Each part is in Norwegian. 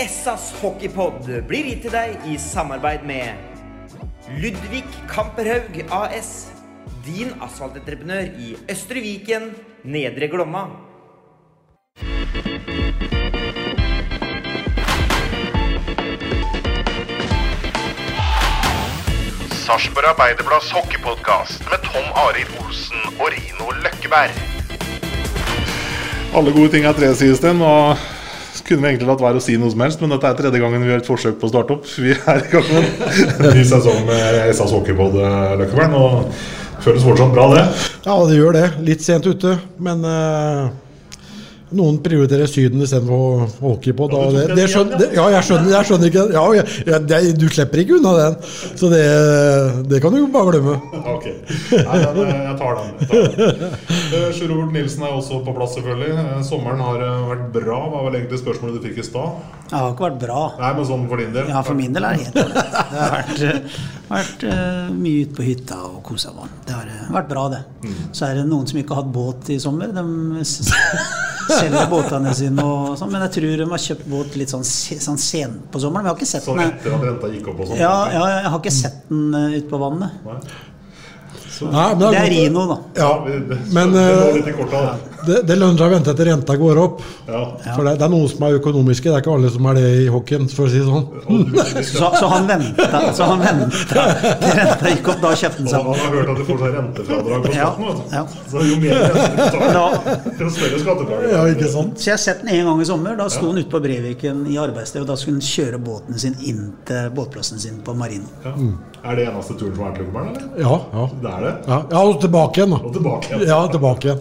Essas hockeypod blir gitt til deg i samarbeid med Ludvig Kamperhaug AS. Din asfaltentreprenør i Østre Viken, Nedre Glomma. Sarpsborg Arbeiderblads hockeypodkast med Tom Arild Olsen og Rino Løkkeberg. Alle gode ting er tre, sies det. Nå kunne vi egentlig latt være å si noe som helst, men dette er tredje gangen vi gjør et forsøk på å starte opp. Vi er i gang med en ny sesong med SAS Hockeypod Løkkebern, og føles fortsatt bra, det. Ja, det gjør det. Litt sent ute, men eh, noen prioriterer Syden istedenfor hockeypod. Ja, det, det skjønner, det, ja, jeg skjønner, jeg skjønner ikke ja, jeg, jeg, det, Du slipper ikke unna den, så det, det kan du jo bare glemme. Ok. Nei, men eh, jeg tar den. Jeg tar den. Eh, Sjur Robert Nilsen er også på plass, selvfølgelig. Eh, Sommeren har vært bra, var vel egentlig spørsmålet du fikk i stad. Det har ikke vært bra. Nei, men sånn for din del? Ja, for min del er det helt ålreit. Det har vært, vært mye ute på hytta og kosa meg. Det har vært bra, det. Så er det noen som ikke har hatt båt i sommer. De selger båtene sine og sånn. Men jeg tror de har kjøpt båt litt sånn, sånn sent på sommeren. Men jeg har ikke sett den. etter at renta gikk opp og sånn? Ja, ja, jeg har ikke sett den ut ute på vannet. Nei. Nei, men Det er Rino, da. Ja, Det, det, men det eh, litt i korta, da. Det, det lønner seg å vente til renta går opp. Ja. For det, det er noen som er økonomiske, det er ikke alle som er det i hockeyen, for å si det sånn. Så, så han venta så han venta til renta gikk opp. Da kjøpte han Og han har hørt at du får sånn rentefradrag på skatten. ja, ja. Så jo mer rente du tar, jo større skattefradrag. Ja, ikke sant? Så jeg har sett den en gang i sommer. Da sto han ute på Breviken i arbeidssted, og da skulle han kjøre båten sin inn til båtplassen sin på Marino. Ja. Er det eneste turen som er til Løkkeberg, eller? Ja, ja. Det er det? Ja, ja og tilbake igjen, Og tilbake igjen. Ja, tilbake igjen.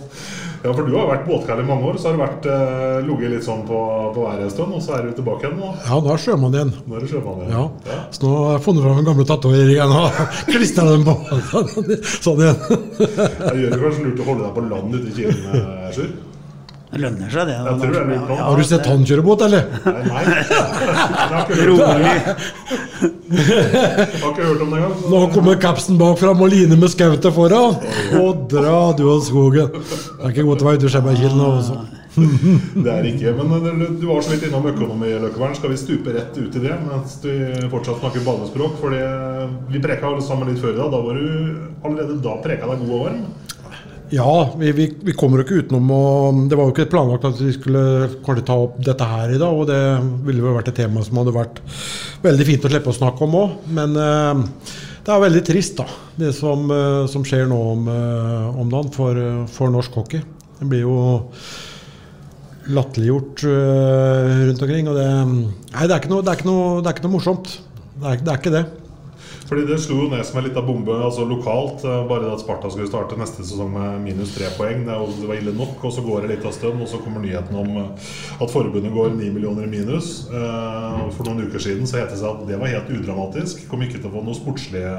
Ja, for du har vært båtkall i mange år, så har du vært eh, ligget litt sånn på, på været en stund, og så er du tilbake igjen nå. Ja, nå er sjømann igjen. Nå er du sjømann igjen. Ja. Så nå har jeg funnet fram den gamle tatoveringen og klistra dem på. Sånn igjen. det gjør det kanskje lurt å holde deg på land ute i Kilen, eh, Sjur? Det lønner seg, det. Jeg tror det er. Har du sett han kjøre båt, eller? Nei, nei. Rolig. har ikke hørt om det engang. Nå kommer capsen bakfra og Line med skautet foran. Og dra du av skogen. Det er ikke godt å være ute i Skjemmerkilen nå også. Det er ikke, men du- du var så vidt innom økonomi, Løkkevern. Skal vi stupe rett ut i det mens du fortsatt snakker ballespråk? For vi preka alle sammen litt før i dag. Da var du allerede da preka deg god og varm. Ja, vi, vi, vi kommer jo ikke utenom å Det var jo ikke planlagt at vi skulle ta opp dette her i dag, og det ville vel vært et tema som hadde vært veldig fint å slippe å snakke om òg. Men eh, det er veldig trist, da, det som, eh, som skjer nå om, eh, om dagen for, for norsk hockey. Det blir jo latterliggjort eh, rundt omkring. Og det, nei, det er noe, det er noe, det er ikke noe morsomt. Det er, det er ikke det. Fordi det slo jo ned som en liten bombe altså lokalt. eh, Bare det at Sparta skulle starte neste sesong med minus tre poeng. Det, var ille nok. Og så går det litt av stund, og så kommer nyheten om eh, at forbundet går ni millioner i minus. Eh, For noen uker siden så het det seg at det var helt udramatisk. Kom ikke til å få noen sportslige,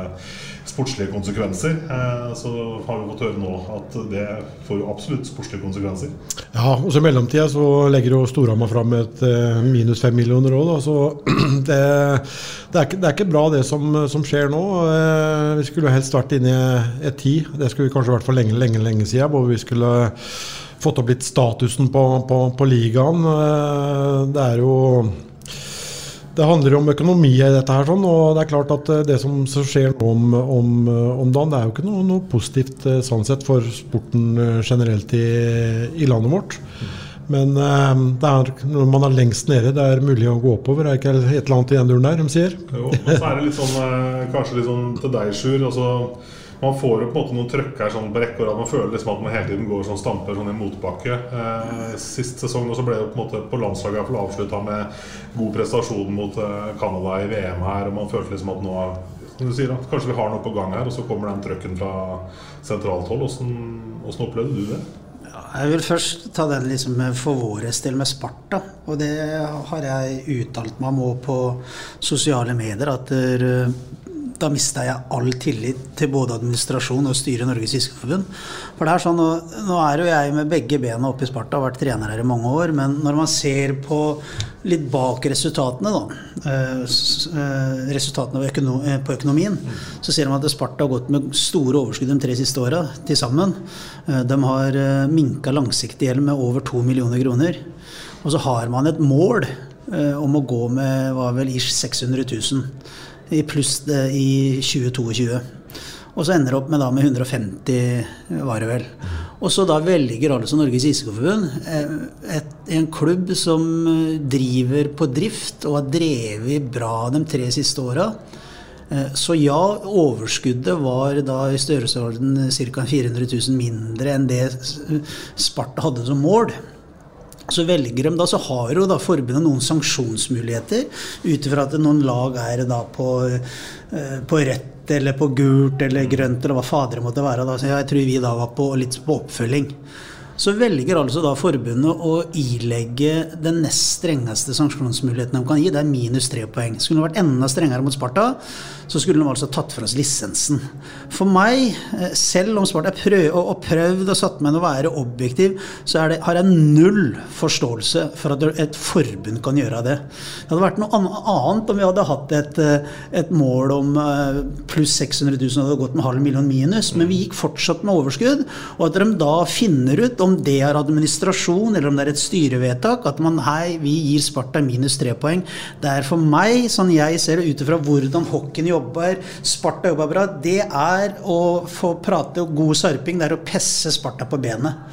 sportslige konsekvenser. Eh, Så har vi fått høre nå at det får jo absolutt sportslige konsekvenser. Ja, og så I mellomtida så legger jo Storhamar fram et eh, minus fem millioner òg, så det, det, er ikke, det er ikke bra det som, som skjer nå. Eh, vi skulle helst vært inne i et ti. Det skulle vi kanskje vært for lenge, lenge, lenge siden. Hvor vi skulle fått opp litt statusen på, på, på ligaen. Det er jo det handler om økonomi i dette her, sånn, og det er klart at eh, det som, skjer nå om, om, om dagen, det er jo ikke noe, noe positivt eh, sånn sett for sporten eh, generelt i, i landet vårt. Men eh, er, når man er lengst nede, det er mulig å gå oppover. Det Er ikke et eller annet i den duren der, de sier? Jo, men så er det litt sånn, eh, kanskje litt sånn til deg, Sjur. Altså, man får jo på en måte noen trøkker sånn på rekke og rad. Man føler liksom at man hele tiden går sånn stamper sånn i motbakke. Eh, sist sesong også ble det på en måte på landslaget iallfall avslutta med god prestasjon mot eh, Canada i VM her. Og man følte liksom at nå som du sier da, kanskje vi har noe på gang her, og så kommer den trøkken fra sentralt hold. Hvordan, hvordan opplevde du det? Jeg vil først ta den liksom for vår del med Sparta. Og det har jeg uttalt meg om på sosiale medier. At der, da mista jeg all tillit til både administrasjon og styret i Norges Fiskerforbund. For det er sånn, nå, er jo jeg med begge bena oppe i Sparta, har vært trener her i mange år. Men når man ser på litt bak resultatene, da, eh, resultatene eh, på økonomien, så ser man at Sparta har gått med store overskudd de tre siste åra til sammen. Eh, de har minka langsiktig gjeld med over to millioner kroner. Og så har man et mål om å gå med var vel ish 600 000 i pluss i 2022. Og så ender det opp med, da, med 150, var det vel. Og så da velger altså Norges Ishockeyforbund eh, en klubb som eh, driver på drift og har drevet bra de tre siste åra. Eh, så ja, overskuddet var da i størrelsesorden ca. 400 000 mindre enn det Sparta hadde som mål så velger de da, så har jo da forbundet noen sanksjonsmuligheter ut ifra at noen lag er da på, eh, på rødt eller på gult eller grønt eller hva fader det måtte være. Da. Så jeg tror vi da var på litt på oppfølging. Så velger altså da forbundet å ilegge den nest strengeste sanksjonsmuligheten de kan gi. Det er minus tre poeng. Skulle det vært enda strengere mot Sparta, så skulle de altså tatt fra oss lisensen. For meg, eh, selv om Sparta og prøvd og satt med å være objektiv, så det, har jeg null forståelse for at et forbund kan gjøre det. Det hadde vært noe annet om vi hadde hatt et, eh, et mål om eh, pluss 600 000 og hadde gått med halv million minus, men vi gikk fortsatt med overskudd. Og at de da finner ut om det er administrasjon eller om det er et styrevedtak, at man hei, vi gir Sparta minus tre poeng. Det er for meg, sånn jeg ser det ut ifra hvordan hockeyen jobber, Sparta jobber bra, det er å få prate god sarping. Det er å pesse Sparta på benet.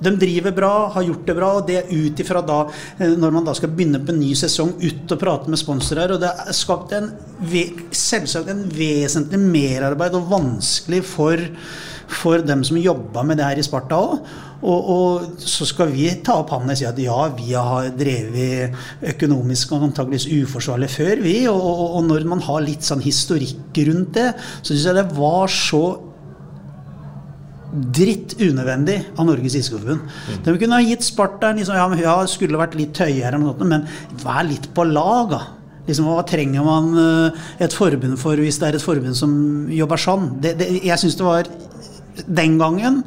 De driver bra, har gjort det bra, og det er ut ifra da, eh, når man da skal begynne på en ny sesong, ut og prate med sponsorer. Og det er skapt en, selvsagt en vesentlig merarbeid og vanskelig for, for dem som jobba med det her i Sparta òg. Og, og, så skal vi ta opp hånden og si at ja, vi har drevet økonomisk og antakeligvis uforsvarlig før, vi. Og, og, og, når man har litt sånn historikk rundt det, så syns jeg det var så dritt unødvendig av Norges iskogforbund. Mm. De kunne ha gitt Sparta liksom, ja, ja, skulle vært litt tøyere, men vær litt på lag, da. Liksom, hva trenger man eh, et forbund for hvis det er et forbund som jobber sånn? Det, det, jeg syns det var den gangen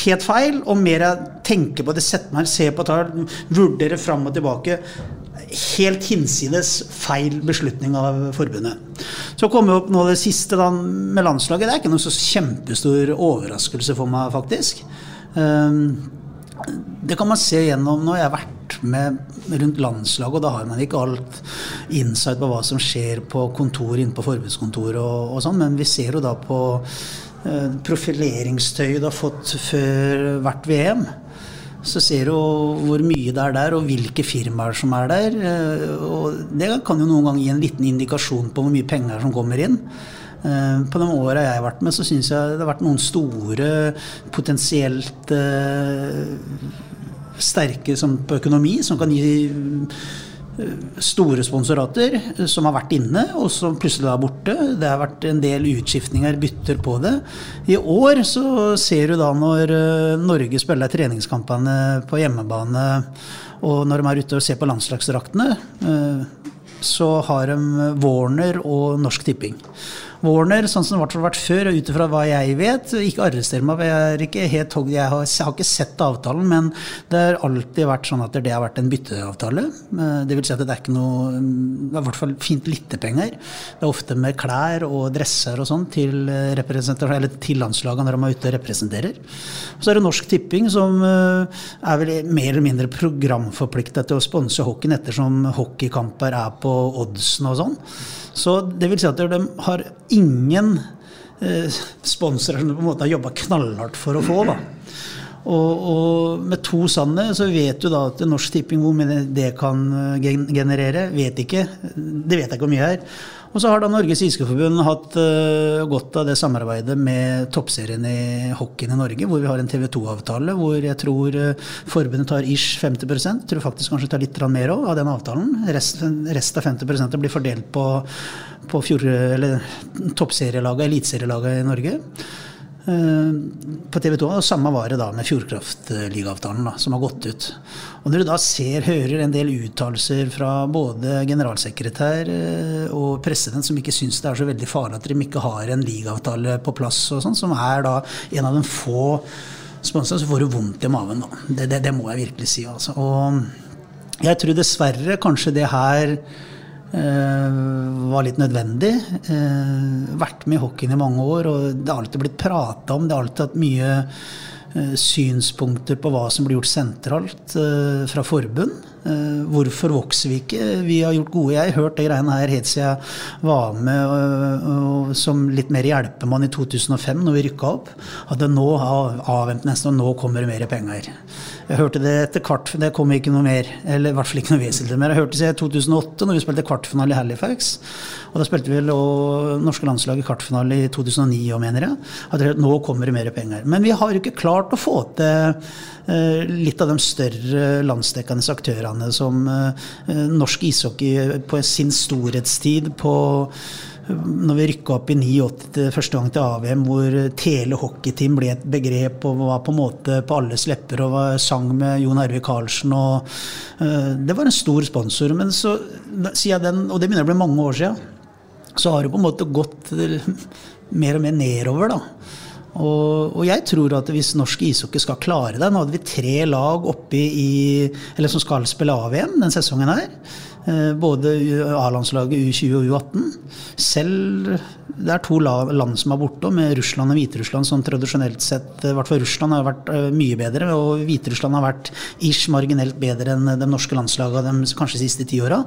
helt feil, og mer jeg tenker på det, setter meg ser på tall, vurderer fram og tilbake. Helt hinsides feil beslutning av forbundet. Så kom vi opp nå det siste da, med landslaget. Det er ikke noe så kjempestor overraskelse for meg, faktisk. Ehm, det kan man se gjennom når jeg har vært med rundt landslaget, og da har man ikke alt insight på hva som skjer på kontor inne på forbundskontoret og, og sånn, men vi ser jo da på Eh, profileringstøy du har fått før hvert VM. Så ser du hvor mye det er der, og hvilke firmaer som er der. Eh, og det kan jo noen ganger gi en liten indikasjon på hvor mye penger som kommer inn. Eh, på de åra jeg har vært med, så syns jeg det har vært noen store, potensielt sterke på økonomi, som kan gi store sponsorater som har vært inne, og som plutselig er borte. Det har vært en del utskiftninger, bytter på det. I år så ser du da når eh, Norge spiller treningskampene på hjemmebane, og når de er ute og ser på landslagsdraktene, eh, så har de Warner og Norsk Tipping. Warner, sånn som det har vært før, ut ifra hva jeg vet Ikke arrester meg, jeg, er ikke jeg, har, jeg har ikke sett avtalen, men det har alltid vært sånn at det har vært en bytteavtale. Eh, det vil si at det er ikke noe Det er i hvert fall fint lite penger. Det er ofte med klær og dresser og sånn til, til landslagene når de er ute og representerer. Så er det Norsk Tipping, som eh, er vel mer eller mindre programforplikta til å sponse hockeyen ettersom hockeykamper er på oddsen og sånn. Så det vil si at de har ingen eh, sponsorer som de på en måte har jobba knallhardt for å få. da. Og, og, med to sanne så vet du da at Norsk Tipping hvor mye det kan eh, generere, vet ikke. Det vet jeg ikke hvor mye er. Og så har da Norges Iskeforbund hatt uh, godt av det samarbeidet med toppserien i hockeyen i Norge, hvor vi har en TV 2-avtale hvor jeg tror uh, forbundet tar ish 50 jeg tror faktisk kanskje tar litt mer òg av den avtalen. Rest, rest av 50% blir fordelt på, på toppserielaget, eliteserielaget i Norge. Eh, på TV 2. Og samme var det da med Fjordkraftligaavtalen, som har gått ut. Og når du da ser, hører en del uttalelser fra både generalsekretær eh, og president som ikke syns det er så veldig farlig at de ikke har en ligaavtale på plass, og sånn, som er da en av de få sponsorene, så får du vondt i maven. da. Det, det, det må jeg virkelig si. altså. Og jeg tror dessverre kanskje det her var litt nødvendig. Eh, vært med i hockeyen i mange år, og det har alltid blitt prata om. Det har alltid hatt mye eh, synspunkter på hva som blir gjort sentralt fra forbund. Hvorfor vokser vi ikke? Vi har gjort gode Jeg har hørt de greiene her helt siden jeg var med som litt mer hjelpemann i 2005, når vi rykka opp. At det nå har avvent nesten, og nå kommer det mer penger. Jeg hørte det etter kvart, det kom ikke noe mer. Eller i hvert fall ikke noe vesentlig mer. Jeg hørte det i 2008, når vi spilte kvartfinale i Halifax. Og da spilte vel norske landslag i kvartfinale i 2009 òg, mener jeg. At nå kommer det mer penger. Men vi har ikke klart å få til eh, litt av de større landsdekkende aktørene som eh, norsk ishockey på sin storhetstid på når vi rykka opp i 89 første gang til AVM, hvor Tele hockeyteam ble et begrep og var på en måte på alles lepper og var, sang med Jon Arve Karlsen. Og, uh, det var en stor sponsor. Men så, siden den, og det begynner å bli mange år siden, så har det på en måte gått mer og mer nedover. da. Og, og, jeg tror at hvis norsk ishockey skal klare det Nå hadde vi tre lag oppe i, eller som skal spille AVM den sesongen her. Eh, både A-landslaget U20 og U18. Selv det er to land som er borte, med Russland og Hviterussland som tradisjonelt sett I hvert fall Russland har vært eh, mye bedre, og Hviterussland har vært ish marginelt bedre enn de norske landslagene de kanskje de siste ti åra.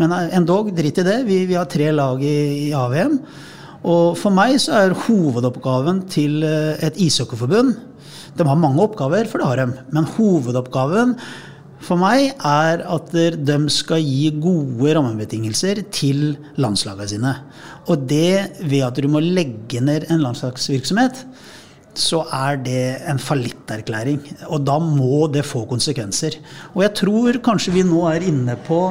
Men eh, endog, dritt i det. Vi, vi har tre lag i, i AVM. Og for meg så er hovedoppgaven til et ishockeyforbund De har mange oppgaver, for det har de. Men hovedoppgaven for meg er at de skal gi gode rammebetingelser til landslagene sine. Og det ved at du må legge ned en landslagsvirksomhet, så er det en fallitterklæring. Og da må det få konsekvenser. Og jeg tror kanskje vi nå er inne på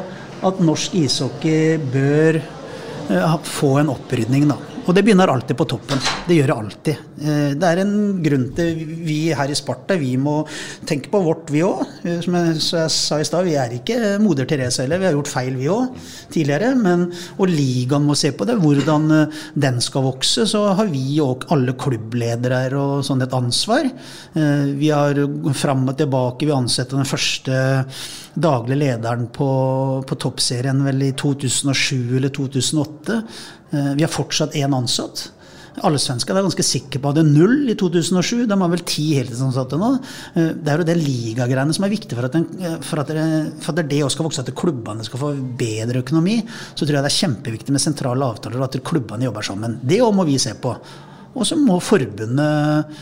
at norsk ishockey bør eh, få en opprydning, da. Og det begynner alltid på toppen. Det gjør det alltid. Eh, det er en grunn til vi her i Sparta vi må tenke på vårt, vi òg. Eh, som jeg, sa i stad, vi er ikke moder Therese heller. Vi har gjort feil, vi òg, tidligere. Men, og ligaen må se på det. Hvordan eh, den skal vokse. Så har vi og alle klubbledere og sånn et ansvar. Vi har fram og tilbake. Vi ansetter den første daglige lederen på, på toppserien vel i 2007 eller 2008. Eh, vi har fortsatt én ansatt. Alle svensker er ganske sikre på at det er null i 2007. De har vel ti heltidsansatte nå. Eh, det er jo det ligagreiene som er viktig for at, den, eh, for at, det, for at det også skal vokse, at klubbene skal få bedre økonomi. Så tror jeg det er kjempeviktig med sentrale avtaler, og at klubbene jobber sammen. Det òg må vi se på. Og så må forbundet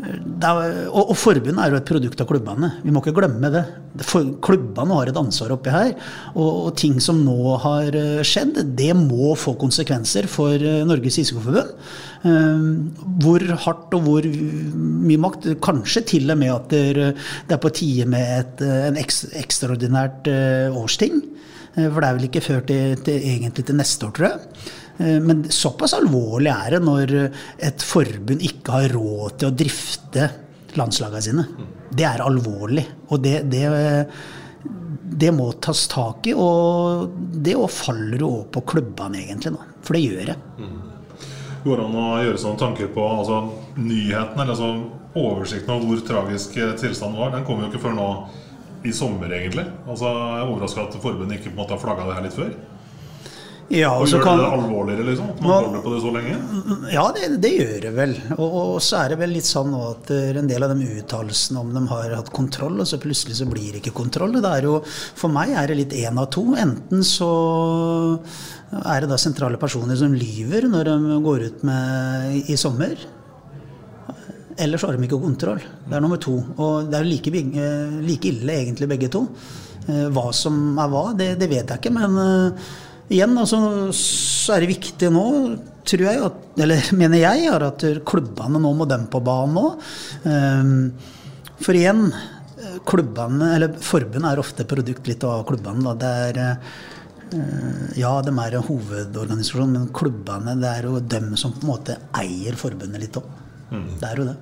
er, og, og, forbundet er jo et produkt av klubbene. Vi må ikke glemme det. For, klubbene har et ansvar oppi her. Og, og, ting som nå har eh, skjedd, det må få konsekvenser for eh, Norges ishockeyforbund. Uh, hvor hardt og hvor mye makt. Kanskje til og med at det er på tide med et, en ekstraordinært årsting. For det er vel ikke før til, til, egentlig til neste år, tror jeg. Eh, men såpass alvorlig er det når et forbund ikke har råd til å drifte landslagene sine. Det er alvorlig. Og det, det, det må tas tak i. Og det faller jo på klubbene, egentlig. nå, For det gjør det. Mm. Går det an å gjøre sånne tanker på altså, nyheten, eller altså, oversikten over hvor tragisk tilstanden var? Den kommer jo ikke før nå i sommer, egentlig. Altså, jeg er overraska at forbundet ikke på en måte har flagga det her litt før. Ja, og gjør kan, det alvorligere, liksom? At man holder på det så lenge? Ja, det, det gjør det vel. Og, og, så er det vel litt sånn at en del av de uttalelsene om de har hatt kontroll, og så plutselig så blir det ikke kontroll. Det er jo, for meg er det litt én av to. Enten så er det da sentrale personer som lyver når de går ut med i sommer. Eller så har de ikke kontroll. Det er nummer to. Og det er like, like ille egentlig begge to. Eh, hva som er hva, det, det vet jeg ikke. men eh, igjen altså, så er det viktig nå, tror jeg, at, eller mener jeg, at klubbene nå må dem på banen nå. Ehm, for igjen, klubbene, eller forbundet er ofte produkt litt av klubbene. Da. Det er eh, ja, de er en hovedorganisasjon, men klubbene det er jo dem som på en måte eier forbundet litt òg. Det er jo det.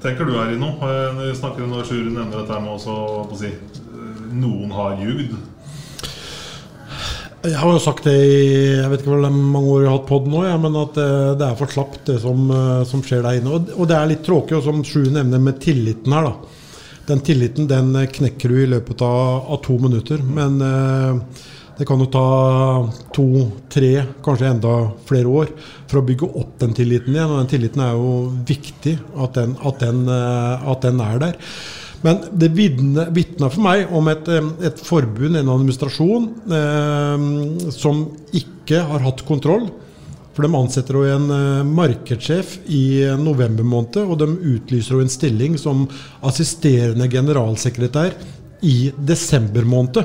Tenker du noe? Eh, Vi snakker når Sjur nevner dette med også, si, eh, noen har ljugd. Jeg har jo sagt det i jeg vet ikke hvor mange år jeg har hatt pod nå, ja, men at eh, det er for slapt det som, eh, som skjer der inne. Og, det er litt tråkig, og som Sju nevner med tilliten her, da. Den tilliten den knekker du i løpet av, av to minutter. Men eh, det kan jo ta to, tre, kanskje enda flere år for å bygge opp den tilliten igjen. Og den tilliten er jo viktig at den, at den, eh, at den er der. Men det vitner for meg om et, eh, et forbund, en administrasjon, eh, som ikke har hatt kontroll. For de ansetter jo en eh, markedssjef i november måned, og de utlyser jo en stilling som assisterende generalsekretær i desember måned.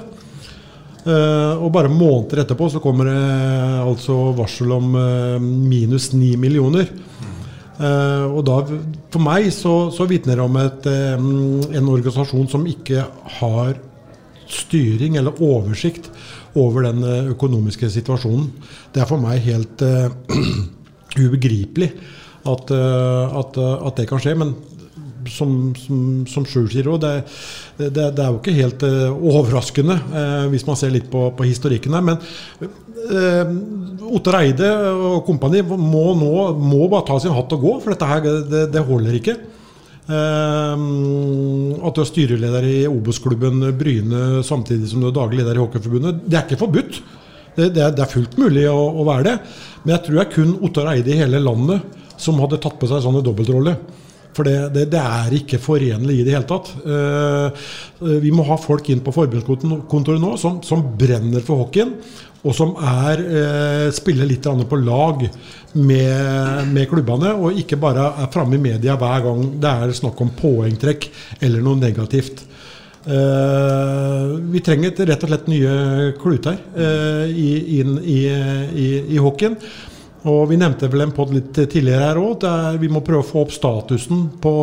Eh, og bare måneder etterpå så kommer det altså varsel om eh, minus 9 millioner. Eh, og da, for meg så, så vitner det om et, um, en organisasjon som ikke har styring eller oversikt over den eh, økonomiske situasjonen. Det er for meg helt uh, ubegripelig at, uh, at, at det kan skje. Men som, som, som Sjur sier òg, det, det, det er jo ikke helt eh, overraskende eh, hvis man ser litt på, på historikken her. Men Otter Ottar Eide og kompani må nå må bare ta sin hatt og gå, for dette her det, det holder ikke. Uh, at du er styreleder i Obos-klubben Bryne samtidig som du er daglig leder i Hockeyforbundet, det er ikke forbudt. Det, det, er, det er fullt mulig å, å være det. Men jeg tror det er kun Ottar Eide i hele landet som hadde tatt på seg sånne sånn dobbeltrolle. For det, det, det, er ikke forenlig i det hele tatt. Uh, vi må ha folk inn på forbundskontoret nå som, som, brenner for hockeyen. Og som er, eh, spiller litt på lag med, med, klubbene, og ikke bare er framme i media hver gang det er snakk om poengtrekk eller noe negativt. Eh, vi trenger rett og slett nye kluter inn i, i, i hockeyen. Og Vi nevnte vel en pod litt tidligere her òg, der vi må prøve å få opp statusen på,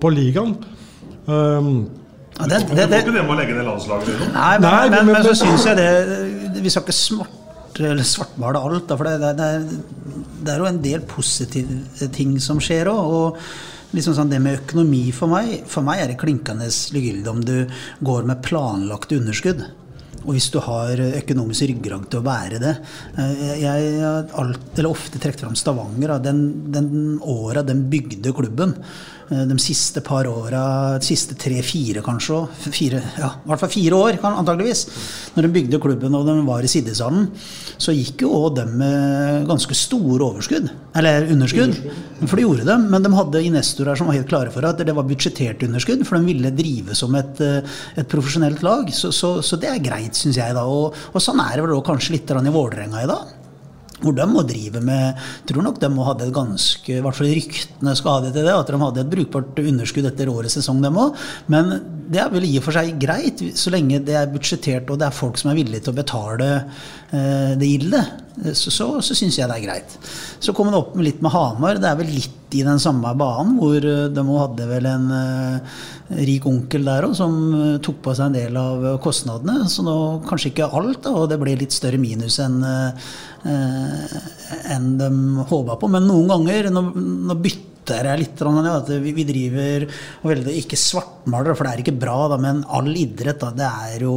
på ligaen. Um, ja, det, det, det, det med å legge ned landslaget? Nei, men, Nei, men, men, men så syns jeg det Vi skal ikke smart, eller svartmale alt. Da, for det, det, er jo en del positive ting som skjer òg. Og liksom sånn det med økonomi for meg For meg er det klinkende likegyldig om du går med planlagt underskudd. Og hvis du har økonomisk ryggrang til å være det eh, Jeg har ofte trukket fram Stavanger. Den, den åra den bygde klubben. Eh, de siste par åra, siste tre-fire kanskje, fire, ja, i hvert fall fire år antageligvis, når de bygde klubben og de var i Siddishallen, så gikk jo òg de med ganske store overskudd. Eller underskudd. For det gjorde de. Men de hadde investorer som var helt klare for at det var budsjettert underskudd, for de ville drive som et, eh, et profesjonelt lag. Så, så, så, det er greit, syns jeg. da, og, og, sånn er det vel kanskje litt i Vålerenga i dag hvor de må drive med tror nok de må ha det ganske, i hvert fall ryktene skal ha det til det, at de hadde et brukbart underskudd etter årets sesong, dem òg. Men det er vel i og for seg greit, så lenge det er budsjettert og det er folk som er villige til å betale det gildet. Så, så, så syns jeg det er greit. Så kom han opp med litt med Hamar. Det er vel litt i den samme banen, hvor eh, de hadde vel en rik onkel der òg, som tok på seg en del av kostnadene. Så nå kanskje ikke alt, da, og det ble litt større minus enn enn de håpa på. Men noen ganger, nå, nå bytter jeg litt. At vi, driver og veldig ikke svartmaler, for det er ikke bra, da, men all idrett, da, det er jo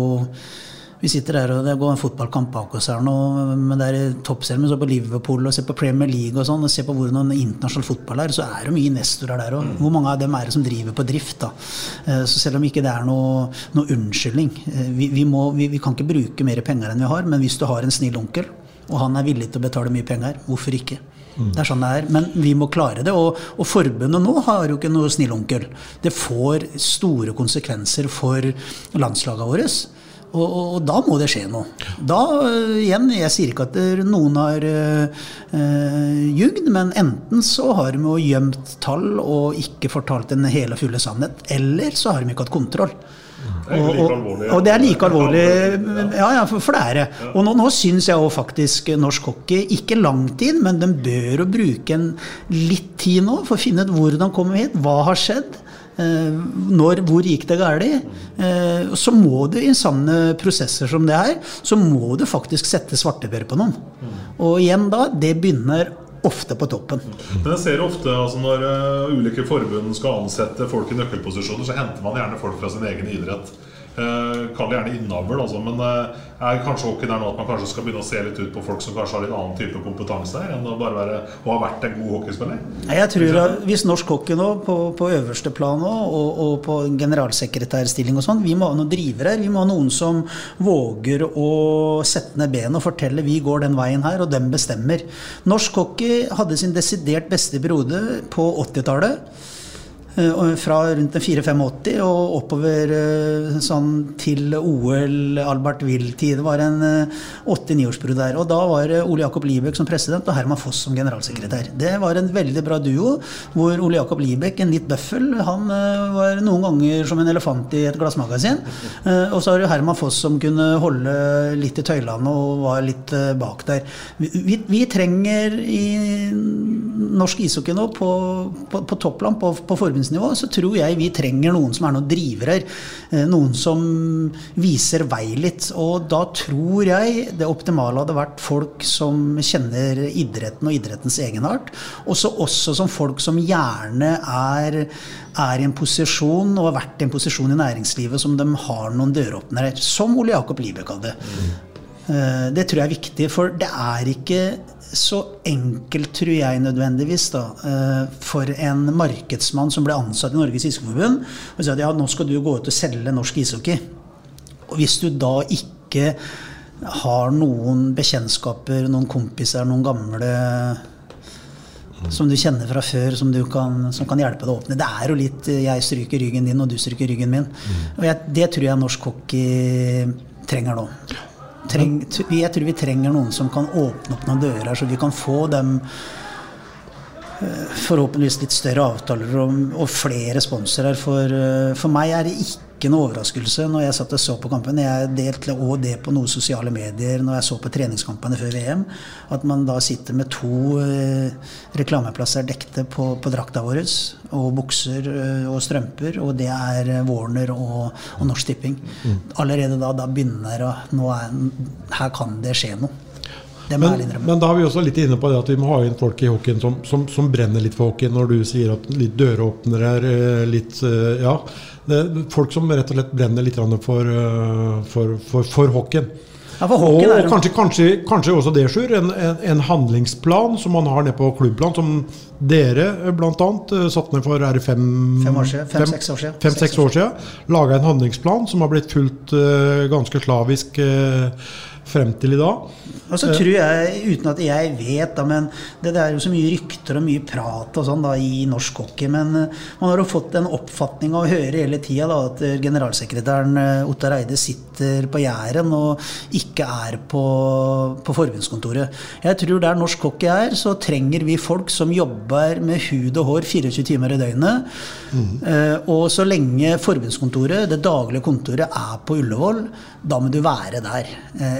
vi sitter der og det går en fotballkamp bak oss her nå, men det er toppserien. Men så på Liverpool og ser på Premier League og sånn, og ser på hvordan internasjonal fotball er, så er det mye investorer der òg. Hvor mange av dem er det som driver på drift? da? Eh, så selv om ikke det er noe, noe unnskyldning eh, vi, vi, må, vi, vi, kan ikke bruke mer penger enn vi har, men hvis du har en snill onkel, og han er villig til å betale mye penger, hvorfor ikke? Det er sånn det er. Men vi må klare det. Og, og forbundet nå har jo ikke noe snill onkel. Det får store konsekvenser for landslagene våre. Og, og, og, da må det skje noe. Da, uh, igjen, Jeg sier ikke at noen har øh, jugd, men enten så har de jo gjemt tall og ikke fortalt den hele og fulle sannhet, eller så har de ikke hatt kontroll. Og, og, og, det er like alvorlig. Ja, ja, for, for det er det. Og nå, nå syns jeg òg faktisk norsk hockey, ikke lang tid, men de bør jo bruke en litt tid nå for å finne ut hvordan kommer vi hit, hva har skjedd. Eh, når, hvor gikk det galt? Eh, så må du i sanne prosesser som det her, så må du faktisk sette svarteper på noen. Og igjen da, det begynner ofte på toppen. Men jeg ser ofte altså når uh, ulike forbund skal ansette folk i nøkkelposisjoner, så henter man gjerne folk fra sin egen idrett. Uh, Kall det gjerne innavl, altså, men uh, er kanskje hockey der nå at man kanskje skal begynne å se litt ut på folk som kanskje har litt annen type kompetanse her, enn å bare være, å ha vært en god hockeyspiller? Jeg tror at Hvis norsk hockey nå, på, på øverste plan nå, og, og på generalsekretærstilling og sånn, vi må ha noen drivere. Vi må ha noen som våger å sette ned benet og fortelle vi går den veien her, og dem bestemmer. Norsk hockey hadde sin desidert beste periode på 80-tallet. Eh, fra rundt 4-85 og oppover eh, sånn til OL Albert Will-tid. Det var en eh, åtte-niårsperiode der. Og da var Ole Jakob Libek som president og Herman Foss som generalsekretær. Det var en veldig bra duo, hvor Ole Jakob Libek, en litt bøffel, han var noen ganger som en elefant i et glassmagasin. Og så har du Herman Foss som kunne holde litt i tøylene og var litt bak der. Vi, vi trenger i norsk ishockey nå, på, på, på toppland, på, på forbunds verdensnivå, så tror jeg vi trenger noen som er noen drivere. Eh, noen som viser vei litt. Og da tror jeg det optimale hadde vært folk som kjenner idretten og idrettens egenart. Også, også som folk som gjerne er, er i en posisjon, og har vært i en posisjon i næringslivet som de har noen døråpnere. Som Ole Jakob Libek hadde. Eh, det tror jeg er viktig, for det er ikke så enkelt, tror jeg nødvendigvis, da, eh, for en markedsmann som ble ansatt i Norges Ishockeyforbund, og si at ja, nå skal du gå ut og selge norsk ishockey. Og hvis du da ikke har noen bekjentskaper, noen kompiser, noen gamle som du kjenner fra før, som, kan, som kan hjelpe deg å åpne. Det er jo litt eh, 'jeg stryker ryggen din, og du stryker ryggen min'. Og jeg, Det tror jeg norsk hockey trenger nå. Treng, jeg tror vi trenger noen som kan åpne opp noen dører, så vi kan få dem forhåpentligvis litt større avtaler og, og flere sponsorer. For, eh, for meg er det ikke noe overraskelse når jeg satt og så på kampen. Jeg delte òg det på noen sosiale medier når jeg så på treningskampene før VM. At man da sitter med to eh, reklameplasser dekte på, på drakta vår. Og bukser eh, og strømper. Og det er eh, Warner og, og Norsk Tipping. Mm. Allerede da, da begynner det Her kan det skje noe. Men, men, da er vi også litt inne på det at vi må ha inn folk i hockeyen som, som, som brenner litt for hockeyen. Når du sier at litt døråpnere er eh, litt Ja. Det er folk som rett og slett brenner litt for, eh, for, for, for hockeyen. Ja, og, og kanskje, kanskje, kanskje, også det, Sjur. En, en, en, handlingsplan som man har nede på klubbplan, som dere eh, bl.a. satt ned for er det fem, fem år siden, år siden. Fem, år siden. Laga en handlingsplan som har blitt fulgt uh, ganske slavisk uh, frem til i dag. Og så tror jeg, uten at jeg vet, da, men det, det, er jo så mye rykter og mye prat og sånn da i norsk hockey, men eh, man har jo fått en oppfatning av å høre hele tida at eh, generalsekretæren eh, Ottar Eide sitter på Jæren og ikke er på, på forbundskontoret. Jeg tror der norsk hockey er, så trenger vi folk som jobber med hud og hår 24 timer i døgnet. Mm. Og så lenge forbundskontoret, det daglige kontoret, er på Ullevål, da må du være der.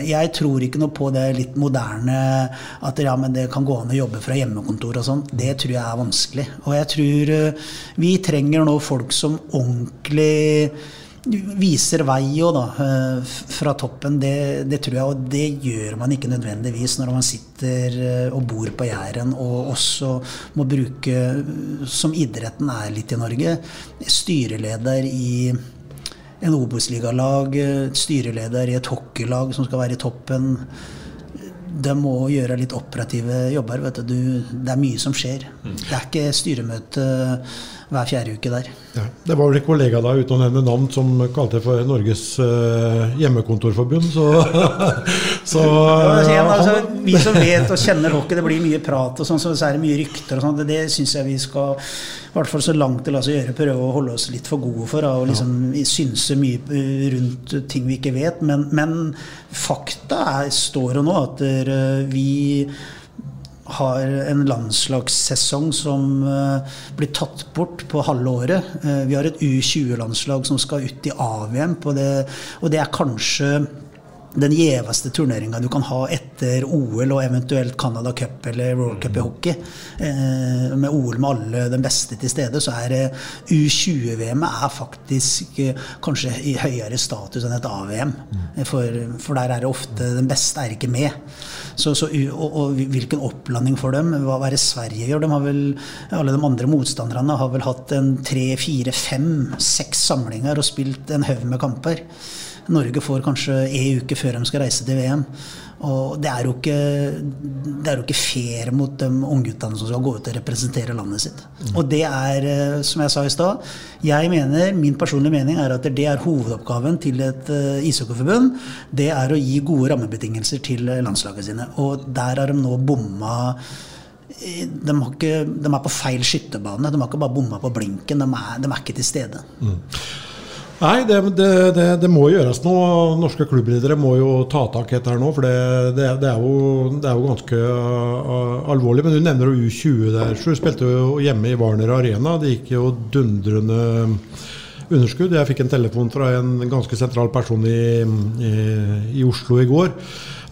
Jeg tror ikke noe på det litt moderne at ja, men det kan gå an å jobbe fra hjemmekontor og sånn, det tror jeg er vanskelig. Og jeg tror eh, vi trenger nå folk som ordentlig viser vei jo da, eh, fra toppen. Det, det, tror jeg, og det gjør man ikke nødvendigvis når man sitter eh, og bor på Jæren og også må bruke, som idretten er litt i Norge, styreleder i en Obos-ligalag, styreleder i et hockeylag som skal være i toppen de må gjøre litt operative jobber. Du, det er mye som skjer. Mm. Det er ikke styremøte hver fjerde uke der. Ja, det var vel en kollega da, uten å nevne navn, som kalte det for Norges uh, hjemmekontorforbund. Så, så ja, igjen, altså, Vi som vet og kjenner hockey, det blir mye prat og sånn, så er det mye rykter og sånn. Det, det syns jeg vi skal, i hvert fall så langt det lar seg gjøre, prøve å holde oss litt for gode for. Og liksom ja. synse mye eh, rundt ting vi ikke vet. Men, men fakta er, står jo nå at vi har en landslagssesong som uh, blir tatt bort på halve året. Uh, vi har et U20-landslag som skal ut i AVM, på det, og det er kanskje den gjeveste turneringa du kan ha etter OL og eventuelt Canada Cup eller World Cup i hockey. Eh, med OL med alle den beste til stede, så er eh, U20-VM-et er faktisk eh, kanskje i høyere status enn et A-VM. For, for der er det ofte den beste er ikke med. Så, så, og, og, hvilken opplanding for dem? Hva er det Sverige gjør? De har vel, alle de andre motstanderne har vel hatt en tre, fire, fem, seks samlinger og spilt en haug med kamper. Norge får kanskje én uke før de skal reise til VM. Og det er jo ikke, det er jo ikke fair mot de ungguttene som skal gå ut og representere landet sitt. Mm. Og det er, eh, som jeg sa i stad, jeg mener, min personlige mening er at det er hovedoppgaven til et uh, ishockeyforbund. Det er å gi gode rammebetingelser til landslaget sine. Og der har de nå bomma de, ikke, de, er på feil skytterbane. De har ikke bare bomma på blinken, de er, de er ikke til stede. Mm. Nei, det, det, det, det, må gjøres noe. Norske klubbledere må jo ta tak i dette nå. For det, er jo, det, er jo, ganske uh, alvorlig. Men du nevner jo U20 der. Så du spilte jo hjemme i Warner Arena. Det gikk jo dundrende underskudd. Jeg fikk en telefon fra en ganske sentral person i, i, i Oslo i går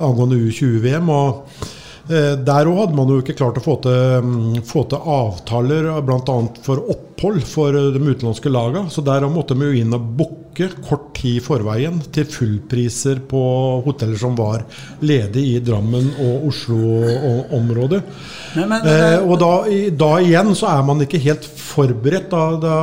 angående U20-VM. og Eh, der òg hadde man jo ikke klart å få til, mm, få til avtaler bl.a. for opphold for eh, de utenlandske lagene. Så der måtte vi jo inn og booke kort tid i forveien til fullpriser på hoteller som var ledige i Drammen og Oslo-området. Eh, og da, da, igjen så er man ikke helt forberedt. Da, da,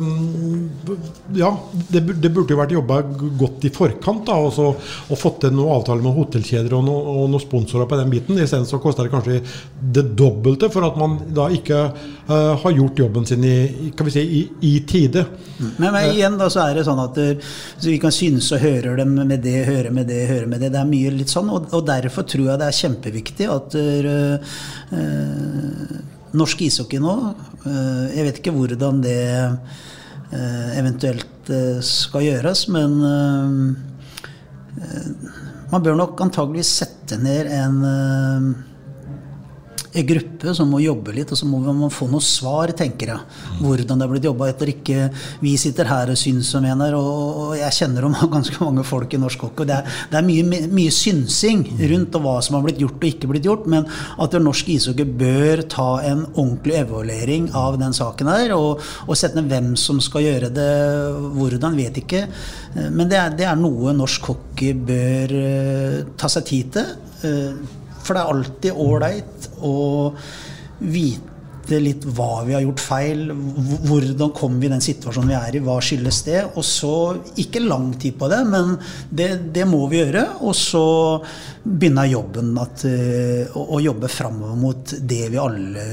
mm, ja, det, det, burde jo vært jobba godt i forkant da, og, så, og fått til noen avtaler med hotellkjeder og, no, og noen sponsorer på den biten. Isteden så koster det kanskje det dobbelte for at man da ikke uh, har gjort jobben sin i, kan vi si, i, i tide. Men, men, igjen da så er det sånn at vi kan synes og høre dem med det, høre med det, høre med det. Det er mye litt sånn, og, og derfor tror jeg det er kjempeviktig at uh, uh, norsk ishockey nå Jeg vet ikke hvordan det eventuelt skal gjøres, men man bør nok antageligvis sette ned en gruppe som må jobbe litt, og så må man få noe svar, tenker jeg. Hvordan det er blitt jobba etter. Ikke vi sitter her og syns og mener, og jeg kjenner om ganske mange folk i norsk hockey. Det er, det er mye, mye, synsing rundt hva som har blitt gjort og ikke blitt gjort, men at norsk ishockey bør ta en ordentlig evaluering av den saken her, og, og sette ned hvem som skal gjøre det, hvordan, vet ikke. Men det er, det er noe norsk hockey bør uh, ta seg tid til. For det er alltid ålreit å vite litt hva vi har gjort feil, hvordan kom vi i den situasjonen vi er i, hva skyldes det? Og så, ikke lang tid på det, men det, det må vi gjøre. Og så begynner jobben at, eh, å, å, jobbe framover mot det vi alle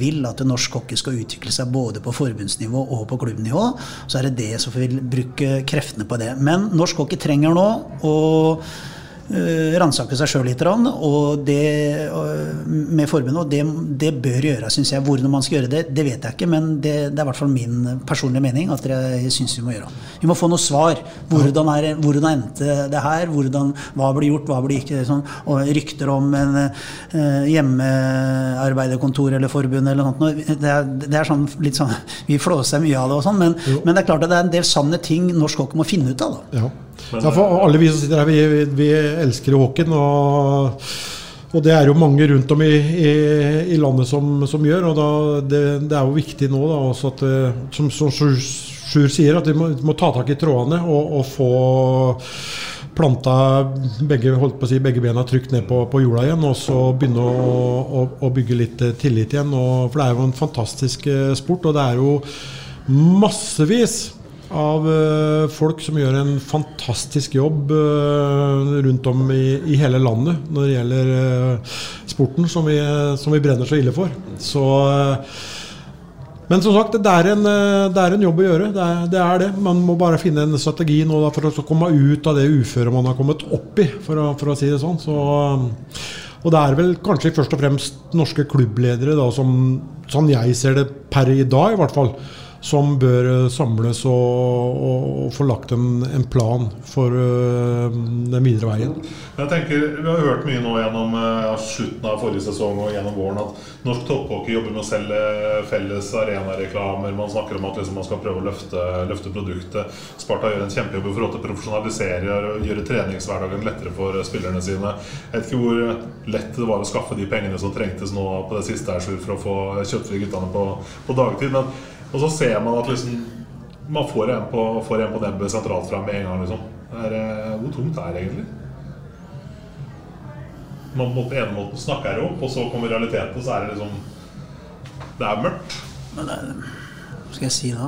vil, at norsk hockey skal utvikle seg både på forbundsnivå og på klubbnivå. Så er det det som vil bruke kreftene på det. Men norsk hockey trenger nå å ransake seg sjøl litt. Og det, med forbundet, og det, det bør gjøres, syns jeg. Hvordan man skal gjøre det, det vet jeg ikke, men det, det er i hvert fall min personlige mening at jeg syns vi må gjøre. Vi må få noe svar. Hvordan, er, hvordan endte det her? Hvordan, hva ble gjort, hva ble ikke sånn, Og rykter om en uh, hjemmearbeiderkontor eller forbund eller noe det er, det er sånn, litt sånn Vi flåser mye av det og sånn, men, men, det er klart at det er en del sanne ting norsk hockey må finne ut av. Da. Ja. Ja, for alle vi som sitter her, vi, vi elsker hockeyen. Og, og, det er jo mange rundt om i, i, i landet som, som, gjør. Og da, det, det, er jo viktig nå da, at, eh, som, som Sjur sier, at vi må, må, ta tak i trådene og, og få planta begge, holdt på å si, begge bena trygt ned på, på jorda igjen, og så begynne å, å, å bygge litt eh, tillit igjen. Og, for det er jo en fantastisk eh, sport, og det er jo massevis av uh, folk som gjør en fantastisk jobb uh, rundt om i, i, hele landet når det gjelder uh, sporten, som vi, som vi, brenner så ille for. Så, men som sagt, det er, en, det er en jobb å gjøre. Det er, det er, det Man må bare finne en strategi nå da, for å komme ut av det uføret man har kommet opp i, for å, for å si det sånn. Så, og det er vel kanskje først og fremst norske klubbledere da, som, sånn jeg ser det per i dag, i hvert fall som bør eh, samles og, og, og få lagt en, en plan for uh, den videre veien. Jeg tenker, Vi har hørt mye nå gjennom uh, slutten av forrige sesong og gjennom våren at norsk topphockey jobber med å selge felles arenareklamer. Man snakker om at liksom, man skal prøve å løfte, løfte, produktet. Sparta gjør en kjempejobb til å profesjonalisere og gjøre treningshverdagen lettere for spillerne sine. Jeg vet ikke hvor lett det var å skaffe de pengene som trengtes nå på det siste her, for å få kjøttfrie guttene på, på dagtid. Men og så ser man at liksom, man får en på, får en på nebbet sentralt fra med en gang. Liksom. Er, eh, hvor tungt er det egentlig? Man på ene måten snakker opp, og så kommer realiteten, og så er det liksom Det er mørkt. Men det, hva skal jeg si da?